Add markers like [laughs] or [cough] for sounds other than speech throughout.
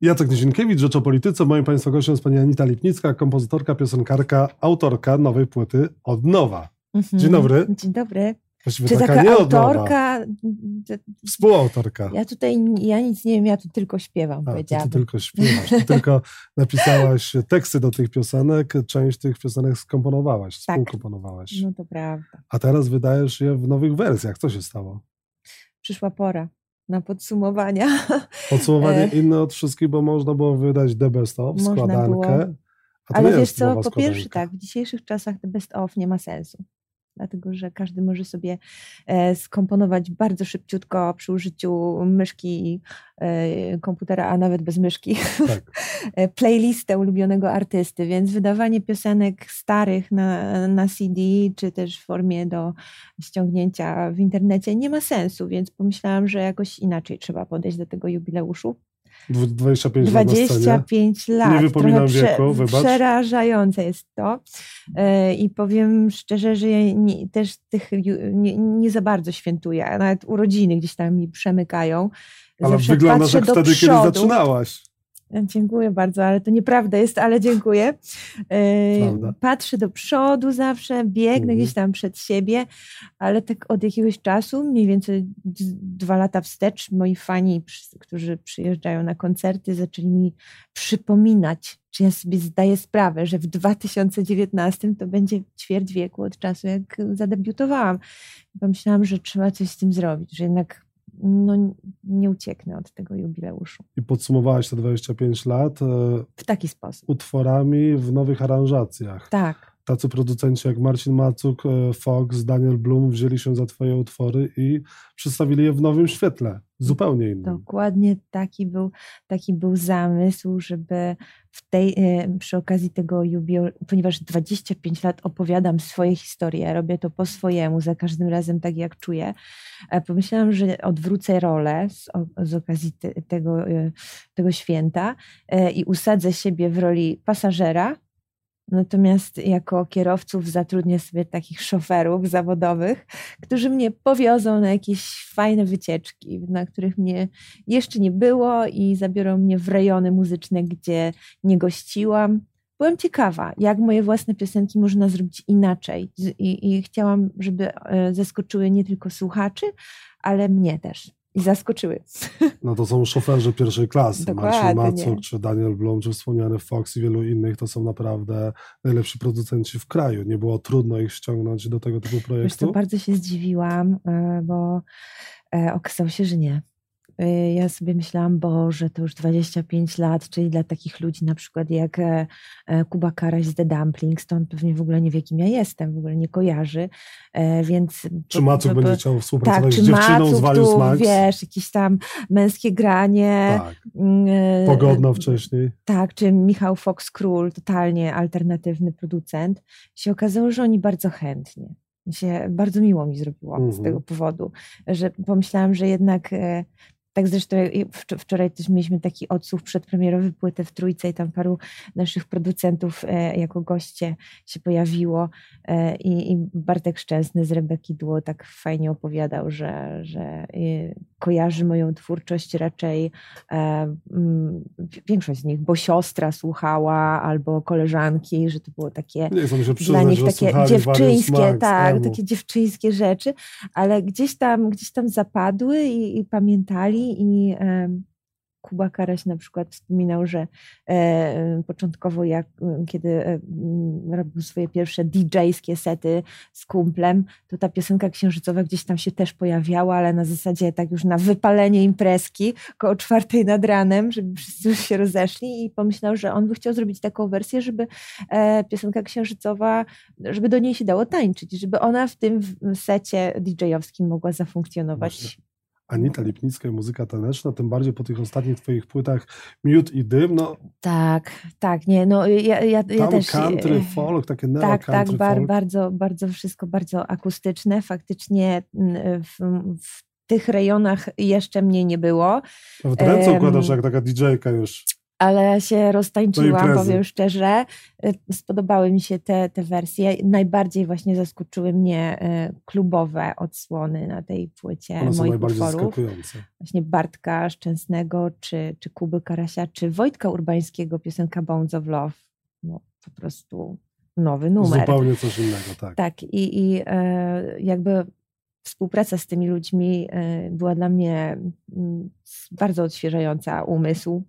Jacek Nizinkiewicz, Rzecz o Polityce. Moim Państwa gościem jest pani Anita Lipnicka, kompozytorka, piosenkarka, autorka nowej płyty Od Nowa. Mhm. Dzień dobry. Dzień dobry. Właściwie Czy taka, taka autorka? Współautorka. Ja tutaj, ja nic nie wiem, ja tu tylko śpiewam, A, Ty, ty tylko śpiewasz, ty tylko [laughs] napisałaś teksty do tych piosenek, część tych piosenek skomponowałaś, tak. współkomponowałaś. No to prawda. A teraz wydajesz je w nowych wersjach. Co się stało? Przyszła pora na podsumowania. [laughs] Podsumowanie e, inne od wszystkich, bo można było wydać The Best Of, składankę. Było. Ale wiesz co, po pierwsze tak, w dzisiejszych czasach The Best Of nie ma sensu dlatego że każdy może sobie e, skomponować bardzo szybciutko przy użyciu myszki, e, komputera, a nawet bez myszki, tak. [laughs] E, playlistę ulubionego artysty, więc wydawanie piosenek starych na, na CD, czy też w formie do ściągnięcia w internecie nie ma sensu, więc pomyślałam, że jakoś inaczej trzeba podejść do tego jubileuszu. 25, 25 lat. Nie wypominam Trochę wieku, wybacz. Przerażające jest to. E, I powiem szczerze, że ja nie, też tych nie, nie, za bardzo świętuję. Nawet urodziny gdzieś tam mi przemykają. Ale Zawsze wyglądasz jak wtedy, przodu. kiedy zaczynałaś. Dziękuję bardzo, ale to nieprawda jest, ale dziękuję. Prawda. Patrzę do przodu zawsze, biegnę mhm. gdzieś tam przed siebie, ale tak od jakiegoś czasu, mniej więcej dwa lata wstecz, moi fani, którzy przyjeżdżają na koncerty, zaczęli mi przypominać, czy ja sobie zdaję sprawę, że w 2019 to będzie ćwierć wieku od czasu, jak zadebiutowałam. Pomyślałam, że trzeba coś z tym zrobić, że jednak no, nie ucieknę od tego jubileuszu. I podsumowałaś te 25 lat. E, w taki sposób. Utworami w nowych aranżacjach. Tak. Tacy producenci jak Marcin Macuk, e, Fox, Daniel Blum wzięli się za Twoje utwory i przedstawili je w nowym świetle, zupełnie innym. Dokładnie taki był, taki był zamysł, żeby w tej, e, przy okazji tego jubileuszu, ponieważ 25 lat opowiadam swoje historie, robię to po swojemu, za każdym razem tak jak czuję, e, pomyślałam, że odwrócę rolę z, z okazji te, tego, tego święta i usadzę siebie w roli pasażera, Natomiast jako kierowców zatrudnię sobie takich szoferów zawodowych, którzy mnie powiozą na jakieś fajne wycieczki, na których mnie jeszcze nie było i zabiorą mnie w rejony muzyczne, gdzie nie gościłam. Byłam ciekawa, jak moje własne piosenki można zrobić inaczej. I, i chciałam, żeby e, zaskoczyły nie tylko słuchaczy, ale mnie też i zaskoczyły. [laughs] No to są szoferzy pierwszej klasy. Marcin Macuk, czy Daniel Blum, czy wspomniany Fox i wielu innych, to są naprawdę najlepsi producenci w kraju. Nie było trudno ich ściągnąć do tego typu projektu? Wiesz co, bardzo się zdziwiłam, e, bo e, okazało się, że nie. Y, ja sobie myślałam, Boże, to już 25 lat, czyli dla takich ludzi na przykład jak e, e, Kuba Karaś z The Dumplings, to on pewnie w ogóle nie wie, kim ja jestem, w ogóle nie kojarzy, e, więc... Czy Macuk będzie chciał współpracować tak, z dziewczyną Macuk, z Valius Max? wiesz, jakieś tam męskie granie. Tak. Mm, Pogodno wcześniej. Tak, czy Michał Fox Król, totalnie alternatywny producent. Się okazało, że oni bardzo chętnie. Się, bardzo miło mi zrobiło z mhm. tego powodu, że pomyślałam, że jednak tak zresztą wczoraj też mieliśmy taki odsłuch przedpremierowy płyty w Trójce i tam paru naszych producentów e, jako goście się pojawiło e, i, Bartek Szczęsny z Rebeki Dło tak fajnie opowiadał, że, że e, kojarzy moją twórczość raczej większość z nich, bo siostra słuchała albo koleżanki, że to było takie dla nich takie dziewczyńskie, tak, takie dziewczyńskie rzeczy, ale gdzieś tam, gdzieś tam zapadły i, i pamiętali i Kuba Karaś na przykład wspominał, że e, początkowo jak, kiedy e, robił swoje pierwsze DJ-skie sety z kumplem, to ta piosenka księżycowa gdzieś tam się też pojawiała, ale na zasadzie tak już na wypalenie imprezki koło czwartej nad ranem, żeby wszyscy już się rozeszli i pomyślał, że on by chciał zrobić taką wersję, żeby e, piosenka księżycowa, żeby do niej się dało tańczyć, żeby ona w tym secie DJ-owskim mogła zafunkcjonować. Anita Lipnicka i muzyka taneczna, tym bardziej po tych ostatnich twoich płytach Miód i Dym, no... Tak, tak, nie, no ja, ja, ja też... country, e, folk, takie neo Tak, tak, bar, bardzo, bardzo wszystko bardzo akustyczne, faktycznie w, w tych rejonach jeszcze mnie nie było. Nawet ręce układasz jak taka DJ-ka już. Ale się roztańczyłam, powiem szczerze. Y, spodobały mi się te, te wersje. Najbardziej właśnie zaskoczyły mnie y, klubowe odsłony na tej płycie One moich najbardziej utworów. Właśnie Bartka Szczęsnego, czy, czy Kuby Karasia, czy Wojtka Urbańskiego, piosenka Bones of Love. No, po prostu nowy numer. Zupełnie coś innego, tak. Tak, i, i e, jakby współpraca z tymi ludźmi e, była dla mnie mm, bardzo odświeżająca umysł.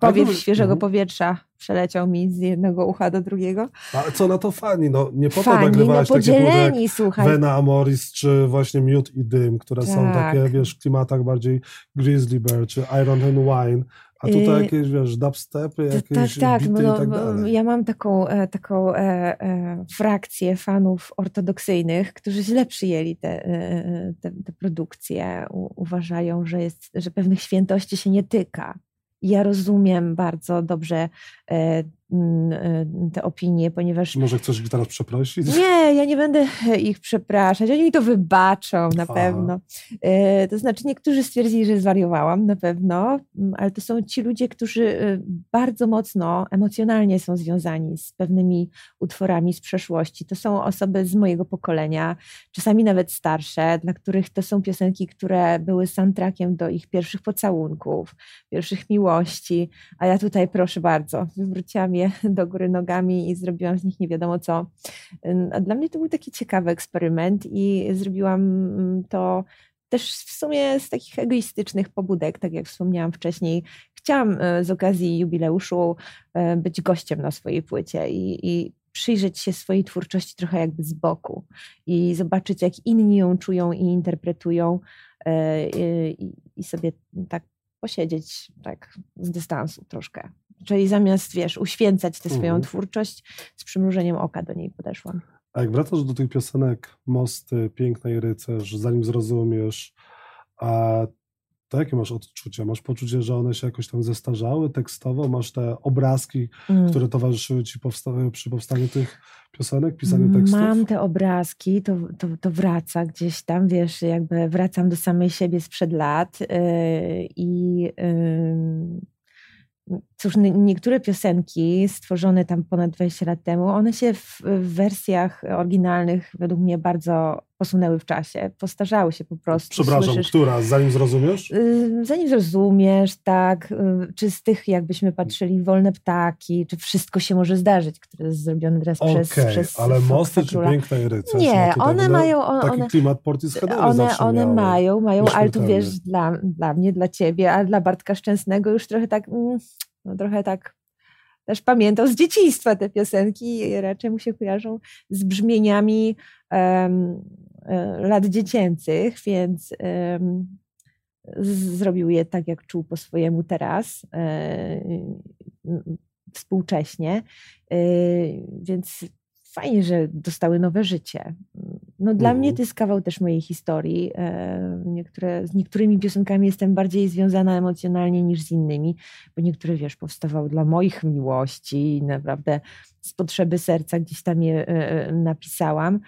Powiew świeżego mhm. powietrza przeleciał mi z jednego ucha do drugiego. Ale co na to fani? No, nie po to nagrywałaś no, takie płyty jak słuchaj. Vena Amoris, czy właśnie Miód i Dym, które tak. są takie, wiesz, w klimatach bardziej Grizzly Bear, czy Iron and Wine. A tutaj y, jakieś, wiesz, dubstepy, jakieś tak, tak, no, i tak dalej. Ja mam taką, e, taką e, e, frakcję fanów ortodoksyjnych, którzy źle przyjęli te, e, te, te produkcje. U, uważają, że, jest, że pewnych świętości się nie tyka. Ja rozumiem bardzo dobrze e, te opinie, ponieważ... Może chcesz ich teraz przeprosić? Nie, ja nie będę ich przepraszać. Oni mi to wybaczą na pewno. E, to znaczy niektórzy stwierdzili, że zwariowałam na pewno, mm, ale to są ci ludzie, którzy e, bardzo mocno emocjonalnie są związani z pewnymi utworami z przeszłości. To są osoby z mojego pokolenia, czasami nawet starsze, dla których to są piosenki, które były soundtrackiem do ich pierwszych pocałunków, pierwszych miłości, a ja tutaj proszę bardzo, wywróciłam je [laughs] do góry nogami i zrobiłam z nich nie wiadomo co. A dla mnie to był taki ciekawy eksperyment i zrobiłam mm, to też w sumie z takich egoistycznych pobudek, tak jak wspomniałam wcześniej. Chciałam e, z okazji jubileuszu e, być gościem na swojej płycie i, i przyjrzeć się swojej twórczości trochę jakby z boku i zobaczyć, jak inni ją czują i interpretują e, i, i sobie tak posiedzieć tak z dystansu troszkę. Czyli zamiast, wiesz, uświęcać tę swoją mhm. twórczość, z przymrużeniem oka do niej podeszłam. A jak wracasz do tych piosenek Mosty, Pięknej Rycerz, zanim zrozumiesz, a to jakie masz odczucia? Masz poczucie, że one się jakoś tam zestarzały tekstowo? Masz te obrazki, mm. które towarzyszyły ci powsta- przy powstaniu tych piosenek, pisaniu tekstów? Mam te obrazki, to, to, to wraca gdzieś tam, wiesz, jakby wracam do samej siebie sprzed lat yy, i yy, Cóż, niektóre piosenki stworzone tam ponad 20 lat temu, one się w, w, wersjach oryginalnych według mnie bardzo posunęły w czasie, postarzały się po prostu. Przepraszam, Słyszysz, która? Zanim zrozumiesz? Y, zanim zrozumiesz, tak. Y, czy z tych, jakbyśmy patrzyli, Wolne Ptaki, czy Wszystko się może zdarzyć, które jest zrobione teraz okay, przez, przez ale Mosty czy Piękna Rycerz? Nie, no one mają... One, taki klimat Portisheadowy One, one mają, mają, ale tu wiesz, dla, dla mnie, dla ciebie, a dla Bartka Szczęsnego już trochę tak... Mm, no trochę tak też pamiętał z dzieciństwa te piosenki raczej mu się kojarzą z brzmieniami um, lat dziecięcych, więc um, zrobił je tak, jak czuł po swojemu teraz, um, współcześnie. Więc fajnie, że dostały nowe życie. No, dla mnie mhm. to jest kawał też mojej historii. E, niektóre, z niektórymi piosenkami jestem bardziej związana emocjonalnie niż z innymi, bo niektóre, wiesz, powstawały dla moich miłości i naprawdę z potrzeby serca gdzieś tam je e, e, napisałam.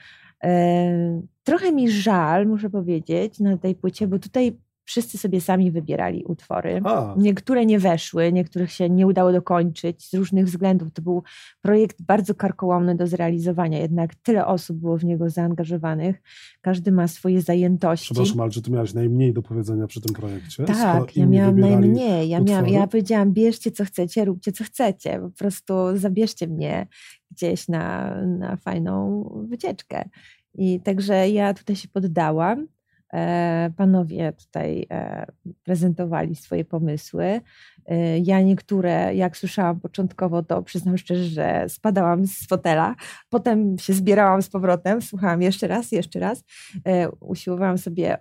Trochę mi żal, muszę powiedzieć, na tej płycie, bo tutaj wszyscy sobie sami wybierali utwory. A. Niektóre nie weszły, niektórych się nie udało dokończyć z różnych względów. To był projekt bardzo karkołomny do zrealizowania, jednak tyle osób było w niego zaangażowanych. Każdy ma swoje zajętości. Przepraszam, ale czy ty miałaś najmniej do powiedzenia przy tym projekcie? Tak, ja miałam najmniej. Ja, miałam, ja powiedziałam, bierzcie co chcecie, róbcie co chcecie. Po prostu zabierzcie mnie gdzieś na, na fajną wycieczkę. I także ja tutaj się poddałam. E, panowie tutaj e, prezentowali swoje pomysły. E, ja niektóre, jak słyszałam początkowo, to przyznam szczerze, że spadałam z fotela. Potem się zbierałam z powrotem, słuchałam jeszcze raz, jeszcze raz. Usiłowałam sobie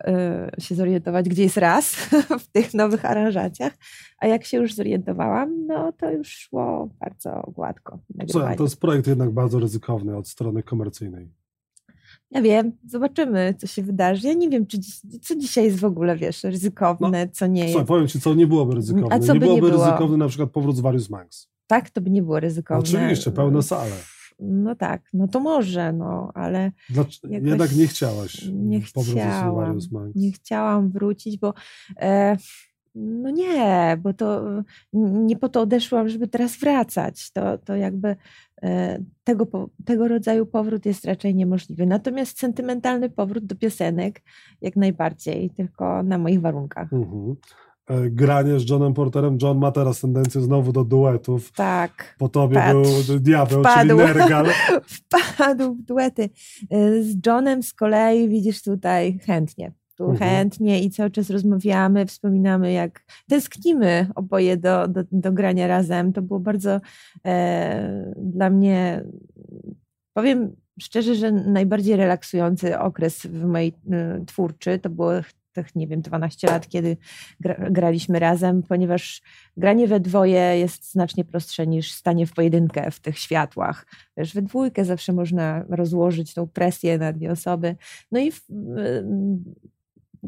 się zorientować, gdzie jest raz [laughs] w tych nowych aranżacjach. A jak się już zorientowałam, no to już szło bardzo gładko. Słuchaj, to jest projekt jednak bardzo ryzykowny od strony komercyjnej. Ja wiem, zobaczymy, co się wydarzy. Ja nie wiem, czy co dzisiaj jest w ogóle, wiesz, ryzykowne, no, co nie jest. Słuchaj, powiem ci, co nie byłoby ryzykowne. A co nie by byłoby nie było? ryzykowne na przykład powrót z Various Manx. Tak, to by nie było ryzykowne. Oczywiście, pełne sale. No tak, no to może, no, ale Jednak nie chciałaś nie chciałam, Nie chciałam wrócić, bo e, No nie, bo to nie po to odeszłam, żeby teraz wracać. To, to jakby e, tego, tego rodzaju powrót jest raczej niemożliwy. Natomiast sentymentalny powrót do piosenek jak najbardziej, tylko na moich warunkach. Mhm. E, granie z Johnem Porterem. John ma teraz tendencję znowu do duetów. Tak. Po tobie Patrz, był diabeł, wpadł, czyli Nergal. [laughs] wpadł w duety. E, z Johnem z kolei widzisz tutaj chętnie. Tu mhm. chętnie i cały czas rozmawiamy, wspominamy, jak tęsknimy oboje do, do, do grania razem. To było bardzo e, dla mnie, powiem szczerze, że najbardziej relaksujący okres w mojej y, twórczy. To było tych, nie wiem, 12 lat, kiedy gra, graliśmy razem, ponieważ granie we dwoje jest znacznie prostsze niż stanie w pojedynkę w tych światłach. Wiesz, we dwójkę zawsze można rozłożyć tą presję na dwie osoby. No i w,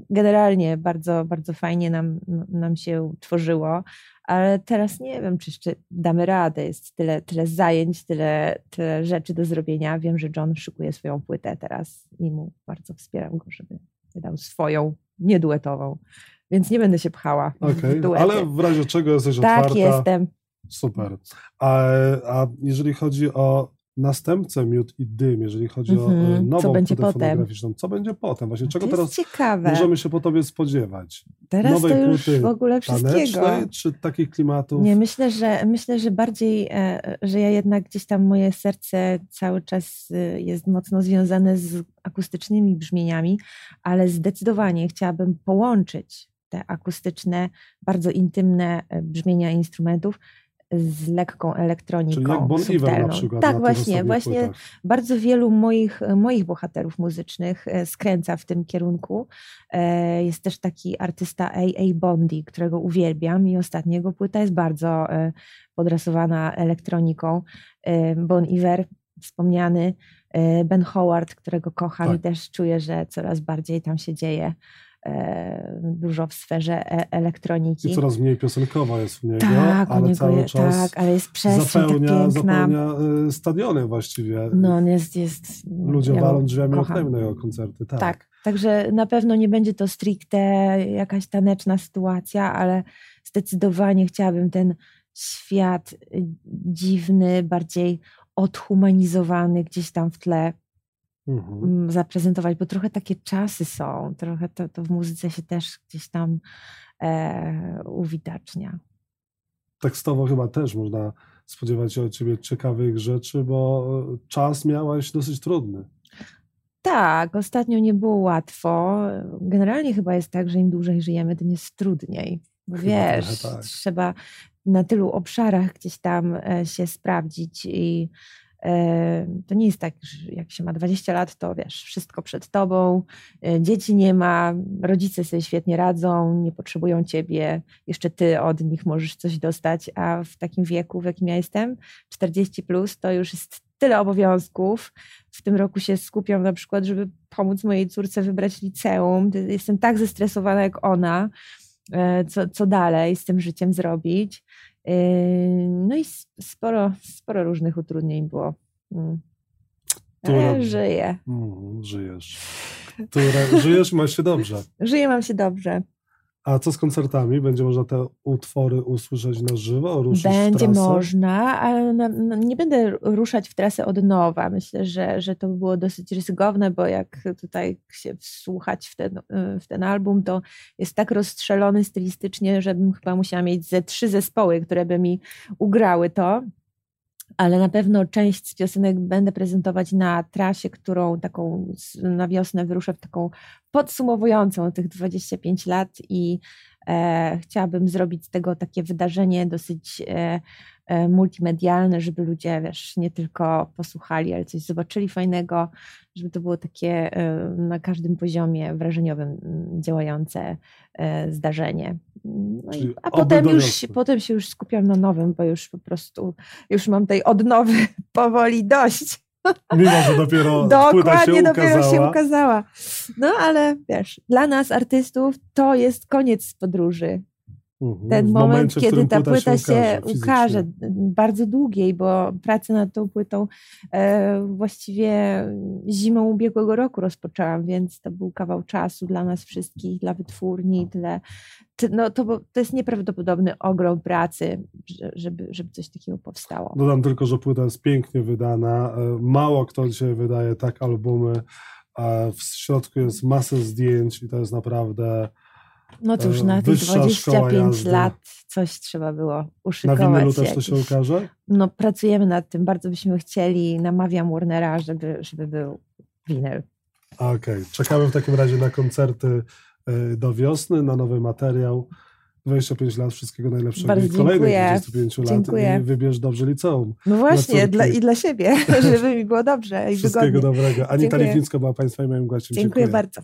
generalnie bardzo, bardzo fajnie nam, nam się tworzyło, ale teraz nie wiem, czy jeszcze damy radę. Jest tyle, tyle zajęć, tyle, tyle rzeczy do zrobienia. Wiem, że John szykuje swoją płytę teraz i mu bardzo wspieram go, żeby wydał swoją nieduetową, więc nie będę się pchała. Okej, okay, ale w razie czego jesteś tak, otwarta. Tak, jestem. Super. A, a jeżeli chodzi o następcę Miód i Dym, jeżeli chodzi mm -hmm. o e, mhm. nową co będzie potem? co będzie potem? Właśnie czego teraz ciekawe. możemy się po tobie spodziewać? Teraz Nowej to już w ogóle wszystkiego. czy takich klimatów? Nie, myślę, że myślę, że bardziej, e, że ja jednak gdzieś tam moje serce cały czas e, jest mocno związane z akustycznymi brzmieniami, ale zdecydowanie chciałabym połączyć te akustyczne, bardzo intymne brzmienia instrumentów z lekką elektroniką. Czyli jak bon Iver na przykład. Tak, na właśnie, właśnie płytach. bardzo wielu moich, moich bohaterów muzycznych e, skręca w tym kierunku. E, jest też taki artysta A.A. Bondi, którego uwielbiam i ostatniego płyta jest bardzo e, podrasowana elektroniką. Bon Iver, wspomniany, Ben Howard, którego kocham tak. i też czuję, że coraz bardziej tam się dzieje. E, dużo w sferze e, elektroniki. I coraz mniej piosenkowa jest w niego, tak, ale niego cały czas tak, ale jest zapełnia, zapełnia e, stadiony właściwie. No on jest... jest Ludzie ja walą drzwiami na jego koncerty. Tak. tak, także na pewno nie będzie to stricte jakaś taneczna sytuacja, ale zdecydowanie chciałabym ten świat dziwny, bardziej odhumanizowany gdzieś tam w tle mhm. Zaprezentować, bo trochę takie czasy są, trochę to, to w muzyce się też gdzieś tam e, uwidacznia. Tekstowo chyba też można spodziewać się od ciebie ciekawych rzeczy, bo czas miałaś dosyć trudny. Tak, ostatnio nie było łatwo. Generalnie chyba jest tak, że im dłużej żyjemy, tym jest trudniej. Wiesz, tak. trzeba na tylu obszarach gdzieś tam e, się sprawdzić i to nie jest tak, że jak się ma 20 lat, to wiesz, wszystko przed tobą, e, dzieci nie ma, rodzice sobie świetnie radzą, nie potrzebują ciebie, jeszcze ty od nich możesz coś dostać, a w takim wieku, w jakim ja jestem, 40 plus, to już jest tyle obowiązków. W tym roku się skupiam na przykład, żeby pomóc mojej córce wybrać liceum. Jestem tak zestresowana jak ona, e, co, co dalej z tym życiem zrobić. No i sporo, sporo różnych utrudnień było. Mm. Które... żyję. Mm, żyjesz. Które... Żyjesz, masz się dobrze. Żyję, mam się dobrze. A co z koncertami? Będzie można te utwory usłyszeć na żywo? Ruszyć Będzie można, ale na, na, nie będę ruszać w trasę od nowa. Myślę, że, że to by było dosyć ryzykowne, bo jak tutaj się wsłuchać w ten, w ten album, to jest tak rozstrzelony stylistycznie, żebym chyba musiała mieć ze trzy zespoły, które by mi ugrały to ale na pewno część z piosenek będę prezentować na trasie, którą taką na wiosnę wyruszę w taką podsumowującą tych 25 lat i e, chciałabym zrobić z tego takie wydarzenie dosyć e, e, multimedialne, żeby ludzie, wiesz, nie tylko posłuchali, ale coś zobaczyli fajnego, żeby to było takie e, na każdym poziomie wrażeniowym działające e, zdarzenie. No i, a potem już, potem się już skupiam na nowym, bo już po prostu już mam tej odnowy [laughs] powoli dość. Mimo, że dopiero [laughs] Dokładnie, się dopiero ukazała. się ukazała. No ale wiesz, dla nas artystów to jest koniec podróży. Mhm. ten moment, momencie, kiedy ta płyta się ukaże ukaże, bardzo długiej, bo pracę nad tą płytą e, właściwie zimą ubiegłego roku rozpoczęłam, więc to był kawał czasu dla nas wszystkich, dla wytwórni, tyle. ty- No, to, to jest nieprawdopodobny ogrom pracy, że- żeby, żeby coś takiego powstało. Dodam tylko, że płyta jest pięknie wydana. E, Mało kto dzisiaj wydaje tak albumy. W środku jest masę zdjęć i to jest naprawdę. No już e, na tych wyższa szkoła 25 jazdy. lat coś trzeba było Na uszykować. winylu też to się ukaże? No pracujemy nad tym, bardzo byśmy chcieli, namawiam Warnera, żeby, żeby był winyl. Okej, czekamy w takim razie na koncerty e, do wiosny, na nowy materiał. 25 lat, wszystkiego najlepszego Bardzo i kolejnych dziękuję. 25 lat Dziękuję. i wybierz dobrze liceum. No właśnie, dla, i dla siebie, [laughs] żeby mi było dobrze i Wszystkiego wygodnie. dobrego. Anita Dziękuję. Lipińska była Państwa i moim gościem. Dziękuję bardzo.